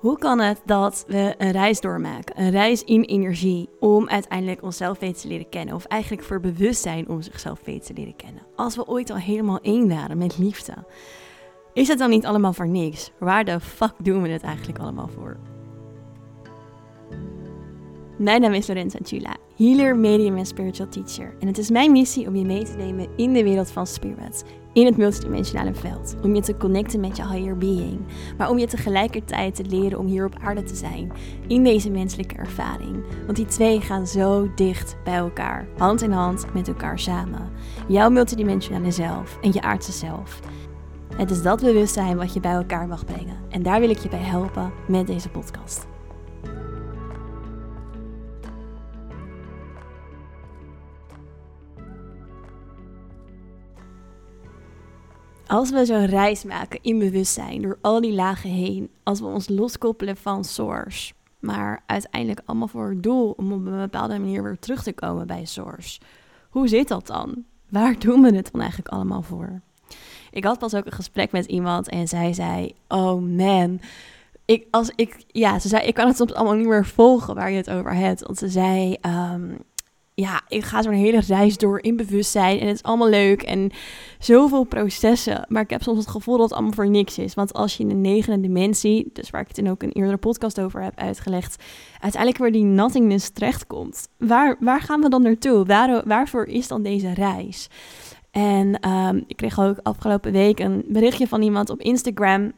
Hoe kan het dat we een reis doormaken, een reis in energie, om uiteindelijk onszelf beter te leren kennen, of eigenlijk voor bewustzijn om zichzelf beter te leren kennen? Als we ooit al helemaal één waren met liefde, is het dan niet allemaal voor niks? Waar de fuck doen we het eigenlijk allemaal voor? Mijn naam is Lorenza Chula, healer, medium en spiritual teacher. En het is mijn missie om je mee te nemen in de wereld van spirit, in het multidimensionale veld. Om je te connecten met je higher being, maar om je tegelijkertijd te leren om hier op aarde te zijn, in deze menselijke ervaring. Want die twee gaan zo dicht bij elkaar, hand in hand met elkaar samen. Jouw multidimensionale zelf en je aardse zelf. Het is dat bewustzijn wat je bij elkaar mag brengen. En daar wil ik je bij helpen met deze podcast. Als we zo'n reis maken in bewustzijn, door al die lagen heen, als we ons loskoppelen van source, maar uiteindelijk allemaal voor het doel om op een bepaalde manier weer terug te komen bij source. Hoe zit dat dan? Waar doen we het dan eigenlijk allemaal voor? Ik had pas ook een gesprek met iemand en zij zei: Oh man. Ik, als ik, ja, ze zei: Ik kan het soms allemaal niet meer volgen waar je het over hebt. Want ze zei: um, ja, ik ga zo'n hele reis door in bewustzijn en het is allemaal leuk en zoveel processen. Maar ik heb soms het gevoel dat het allemaal voor niks is. Want als je in de negende dimensie, dus waar ik het in ook een eerdere podcast over heb uitgelegd, uiteindelijk weer die nothingness terechtkomt. Waar, waar gaan we dan naartoe? Waar, waarvoor is dan deze reis? En um, ik kreeg ook afgelopen week een berichtje van iemand op Instagram.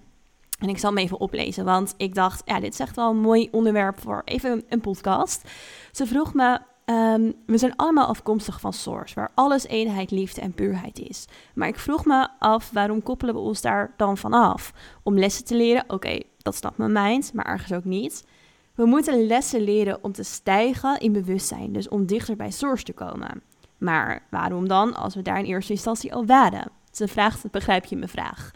En ik zal hem even oplezen, want ik dacht, ja, dit is echt wel een mooi onderwerp voor even een podcast. Ze vroeg me, Um, we zijn allemaal afkomstig van Source, waar alles eenheid, liefde en puurheid is. Maar ik vroeg me af, waarom koppelen we ons daar dan van af? Om lessen te leren, oké, dat snapt mijn mind, maar ergens ook niet. We moeten lessen leren om te stijgen in bewustzijn, dus om dichter bij Source te komen. Maar waarom dan, als we daar in eerste instantie al waren? Ze vraagt, begrijp je mijn vraag?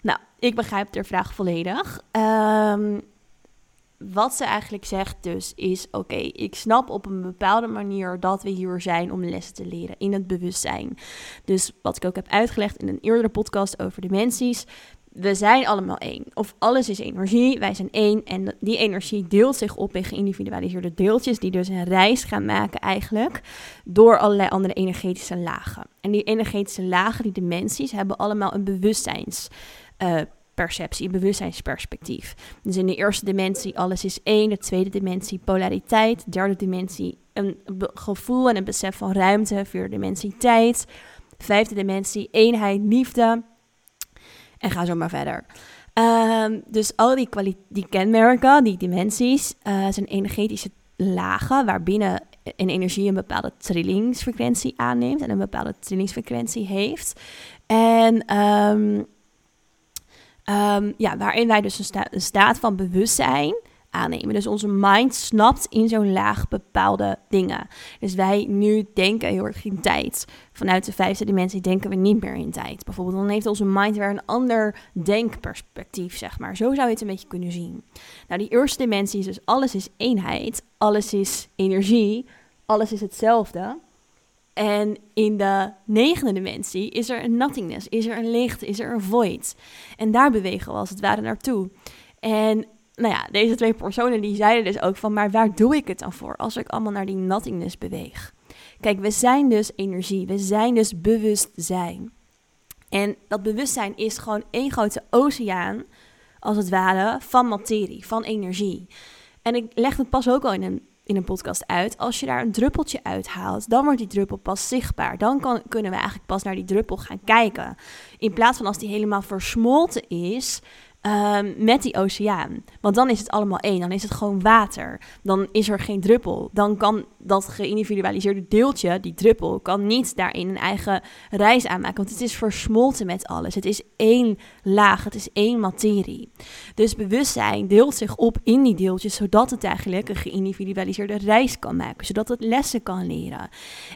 Nou, ik begrijp de vraag volledig. Um, wat ze eigenlijk zegt dus is: oké, ik snap op een bepaalde manier dat we hier zijn om lessen te leren in het bewustzijn. Dus wat ik ook heb uitgelegd in een eerdere podcast over dimensies. We zijn allemaal één. Of alles is energie. Wij zijn één. En die energie deelt zich op in geïndividualiseerde deeltjes. Die dus een reis gaan maken eigenlijk. Door allerlei andere energetische lagen. En die energetische lagen, die dimensies, hebben allemaal een bewustzijns. Uh, perceptie, bewustzijnsperspectief. Dus in de eerste dimensie alles is één, de tweede dimensie polariteit, de derde dimensie een gevoel en een besef van ruimte, vierde dimensie tijd, vijfde dimensie eenheid, liefde en ga zo maar verder. Ehm, dus al die, die kenmerken, die dimensies, uh, zijn energetische lagen waarbinnen een energie een bepaalde trillingsfrequentie aanneemt en een bepaalde trillingsfrequentie heeft. En um, Um, ja, waarin wij dus een, een, staat van bewustzijn aannemen. Dus onze mind snapt in zo'n laag bepaalde dingen. Dus wij nu denken heel erg in tijd. Vanuit de vijfde dimensie denken we niet meer in tijd. Bijvoorbeeld, dan heeft onze mind weer een ander denkperspectief, zeg maar. Zo zou je het een beetje kunnen zien. Nou, die eerste dimensie is dus alles is eenheid, alles is energie, alles is hetzelfde. En in de negende dimensie is er een nothingness, is er een licht, is er een void. En daar bewegen we als het ware naartoe. En nou ja, deze twee personen die zeiden dus ook van, maar waar doe ik het dan voor als ik allemaal naar die nothingness beweeg? Kijk, we zijn dus energie, we zijn dus bewustzijn. En dat bewustzijn is gewoon één grote oceaan, als het ware, van materie, van energie. En ik leg het pas ook al in een in een podcast uit. Als je daar een druppeltje uithaalt, dan wordt die druppel pas zichtbaar. Dan kan, kunnen we eigenlijk pas naar die druppel gaan kijken. In plaats van als die helemaal versmolten is, Um, met die oceaan. Want dan is het allemaal één. Dan is het gewoon water. Dan is er geen druppel. Dan kan dat geïndividualiseerde deeltje, die druppel, kan niet daarin een eigen reis aanmaken. Want het is versmolten met alles. Het is één laag. Het is één materie. Dus bewustzijn deelt zich op in die deeltjes, zodat het eigenlijk een geïndividualiseerde reis kan maken. Zodat het lessen kan leren.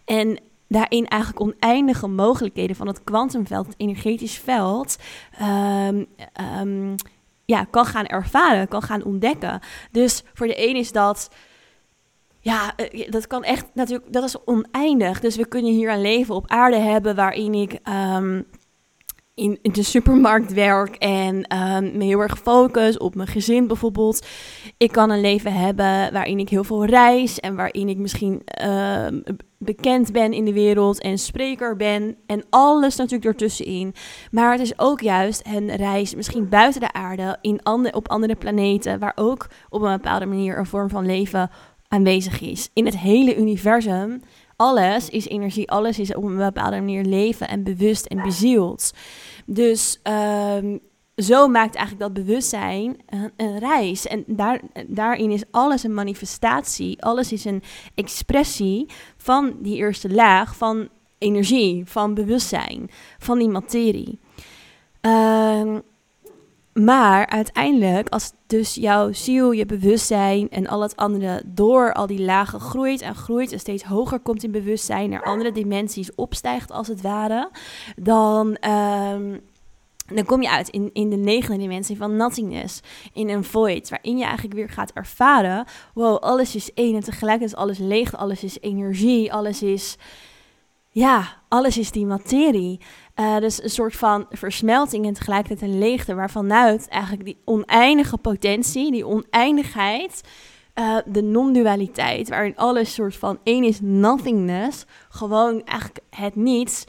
En daarin eigenlijk oneindige mogelijkheden van het kwantumveld, het energetisch veld, um, um, ja, kan gaan ervaren, kan gaan ontdekken. Dus voor de een is dat. Ja, eh, dat kan echt natuurlijk, dat is oneindig. Dus we kunnen hier een leven op aarde hebben waarin ik um, in, de supermarkt werk en um, me heel erg focus op mijn gezin bijvoorbeeld. Ik kan een leven hebben waarin ik heel veel reis en waarin ik misschien ehm, bekend ben in de wereld en spreker ben en alles natuurlijk ertussenin. Maar het is ook juist een reis misschien buiten de aarde in andere, op andere planeten waar ook op een bepaalde manier een vorm van leven aanwezig is. In het hele universum alles is energie, alles is op een bepaalde manier leven en bewust en bezield. Dus um, zo maakt eigenlijk dat bewustzijn een, een reis. En daar, daarin is alles een manifestatie, alles is een expressie van die eerste laag van energie, van bewustzijn, van die materie. Um, maar uiteindelijk, als dus jouw ziel, je bewustzijn en al het andere door al die lagen groeit en groeit en steeds hoger komt in bewustzijn, naar andere dimensies opstijgt als het ware, dan, um, dan kom je uit in, in de negende dimensie van nothingness, in een void, waarin je eigenlijk weer gaat ervaren, wow, alles is één en tegelijkertijd is alles leeg, alles is energie, alles is, ja, alles is die materie. Uh, dus een soort van versmelting en tegelijkertijd een leegte, waarvanuit eigenlijk die oneindige potentie, die oneindigheid, uh, de non-dualiteit, waarin alles soort van één is nothingness, gewoon eigenlijk het niets.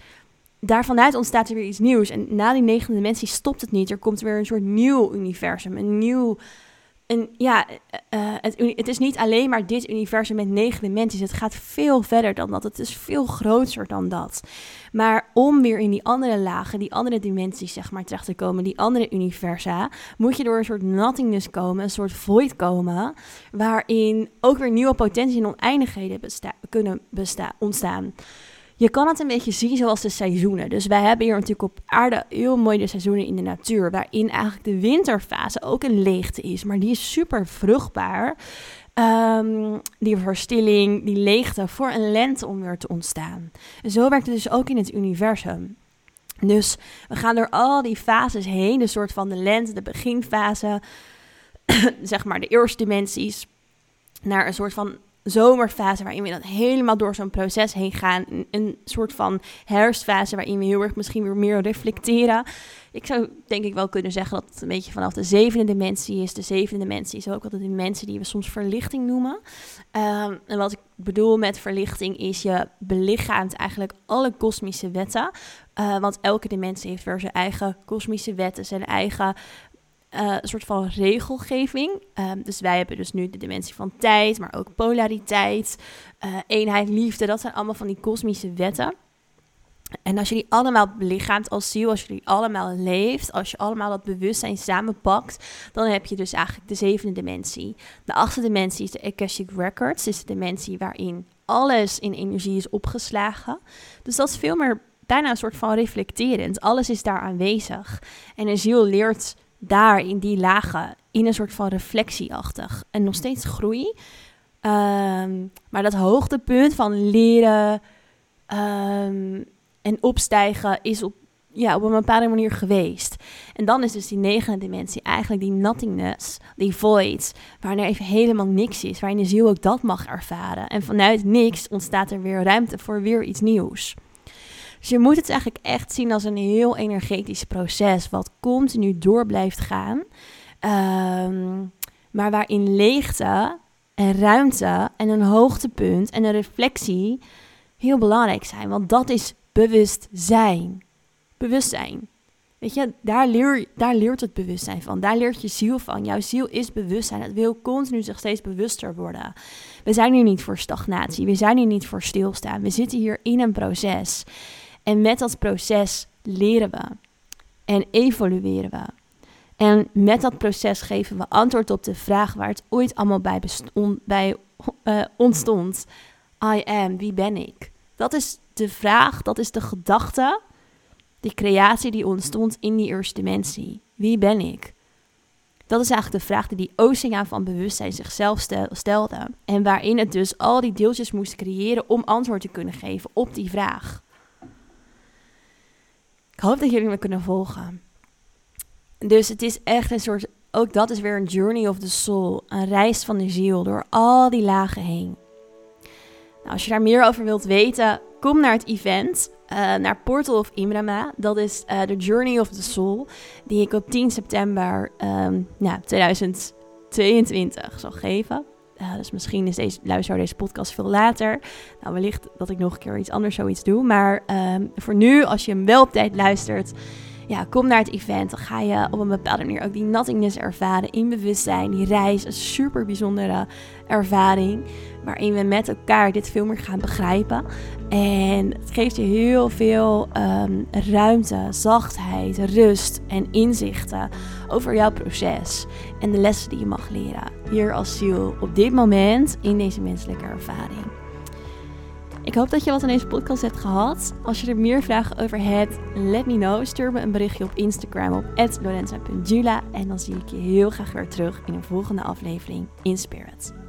Daarvanuit ontstaat er weer iets nieuws. En na die negende dimensie stopt het niet. Er komt weer een soort nieuw universum, een nieuw en ja, uh, het, het, is niet alleen maar dit universum met negen dimensies. Het gaat veel verder dan dat. Het is veel groter dan dat. Maar om weer in die andere lagen, die andere dimensies, zeg maar, terecht te komen, die andere universa, moet je door een soort nothingness komen, een soort void komen, waarin ook weer nieuwe potentie en oneindigheden kunnen ontstaan. Je kan het een beetje zien zoals de seizoenen. Dus wij hebben hier natuurlijk op aarde heel mooi de seizoenen in de natuur. Waarin eigenlijk de winterfase ook een leegte is. Maar die is super vruchtbaar. Um, die verstilling, die leegte voor een lente om weer te ontstaan. En zo werkt het dus ook in het universum. Dus we gaan door al die fases heen. De soort van de lente, de beginfase. zeg maar de eerste dimensies. Naar een soort van zomerfase waarin we dan helemaal door zo'n proces heen gaan. Een, soort van herfstfase waarin we heel erg misschien weer meer reflecteren. Ik zou denk ik wel kunnen zeggen dat het een beetje vanaf de zevende dimensie is. De zevende dimensie is ook altijd de dimensie die we soms verlichting noemen. Um, en wat ik bedoel met verlichting is je belichaamt eigenlijk alle kosmische wetten. Uh, want elke dimensie heeft weer zijn eigen kosmische wetten, zijn eigen uh, een soort van regelgeving. Um, dus wij hebben dus nu de dimensie van tijd, maar ook polariteit, uh, eenheid, liefde. Dat zijn allemaal van die kosmische wetten. En als je die allemaal belichaamt als ziel, als je die allemaal leeft, als je allemaal dat bewustzijn samenpakt, dan heb je dus eigenlijk de zevende dimensie. De achtste dimensie is de Akashic Records, is de dimensie waarin alles in energie is opgeslagen. Dus dat is veel meer bijna een soort van reflecterend. Alles is daar aanwezig. En een ziel leert daar in die lagen, in een soort van reflectieachtig. En nog steeds groei. Ehm, maar dat hoogtepunt van leren um, en opstijgen is op, ja, op een bepaalde manier geweest. En dan is dus die negende dimensie eigenlijk die nothingness, die void, waarin er even helemaal niks is, waarin de ziel ook dat mag ervaren. En vanuit niks ontstaat er weer ruimte voor weer iets nieuws. Dus je moet het eigenlijk echt zien als een heel energetisch proces, wat continu door blijft gaan. Ehm, maar waarin leegte en ruimte en een hoogtepunt en een reflectie heel belangrijk zijn. Want dat is bewustzijn. Bewustzijn. Weet je, daar, leer, daar leert het bewustzijn van. Daar leert je ziel van. Jouw ziel is bewustzijn. Het wil continu zich steeds bewuster worden. We zijn hier niet voor stagnatie. We zijn hier niet voor stilstaan. We zitten hier in een proces. En met dat proces leren we en evolueren we. En met dat proces geven we antwoord op de vraag waar het ooit allemaal bij, bij uh, ontstond. I am, wie ben ik? Dat is de vraag, dat is de gedachte, die creatie die ontstond in die eerste dimensie. Wie ben ik? Dat is eigenlijk de vraag die die oceaan van bewustzijn zichzelf stelde. En waarin het dus al die deeltjes moest creëren om antwoord te kunnen geven op die vraag. Ik hoop dat jullie me kunnen volgen. Dus het is echt een soort, ook dat is weer een journey of the soul, een reis van de ziel door al die lagen heen. Nou, als je daar meer over wilt weten, kom naar het event. uh, naar Portal of Imrama. Dat is uh, The Journey of the Soul, die ik op 10 september um, ja, 2022 zal geven. Uh, dus misschien is deze, luister deze podcast veel later. Nou, wellicht dat ik nog een keer iets anders zoiets doe. Maar um, voor nu, als je hem wel op tijd luistert, ja, kom naar het event. Dan ga je op een bepaalde manier ook die nothingness ervaren in bewustzijn. Die reis, een super bijzondere ervaring. Waarin we met elkaar dit veel meer gaan begrijpen. En het geeft je heel veel um, ruimte, zachtheid, rust en inzichten over jouw proces. En de lessen die je mag leren. Hier als ziel op dit moment in deze menselijke ervaring. Ik hoop dat je wat aan deze podcast hebt gehad. Als je er meer vragen over hebt, let me know. Stuur me een berichtje op Instagram op lorenza.jula. En dan zie ik je heel graag weer terug in een volgende aflevering in Spirit.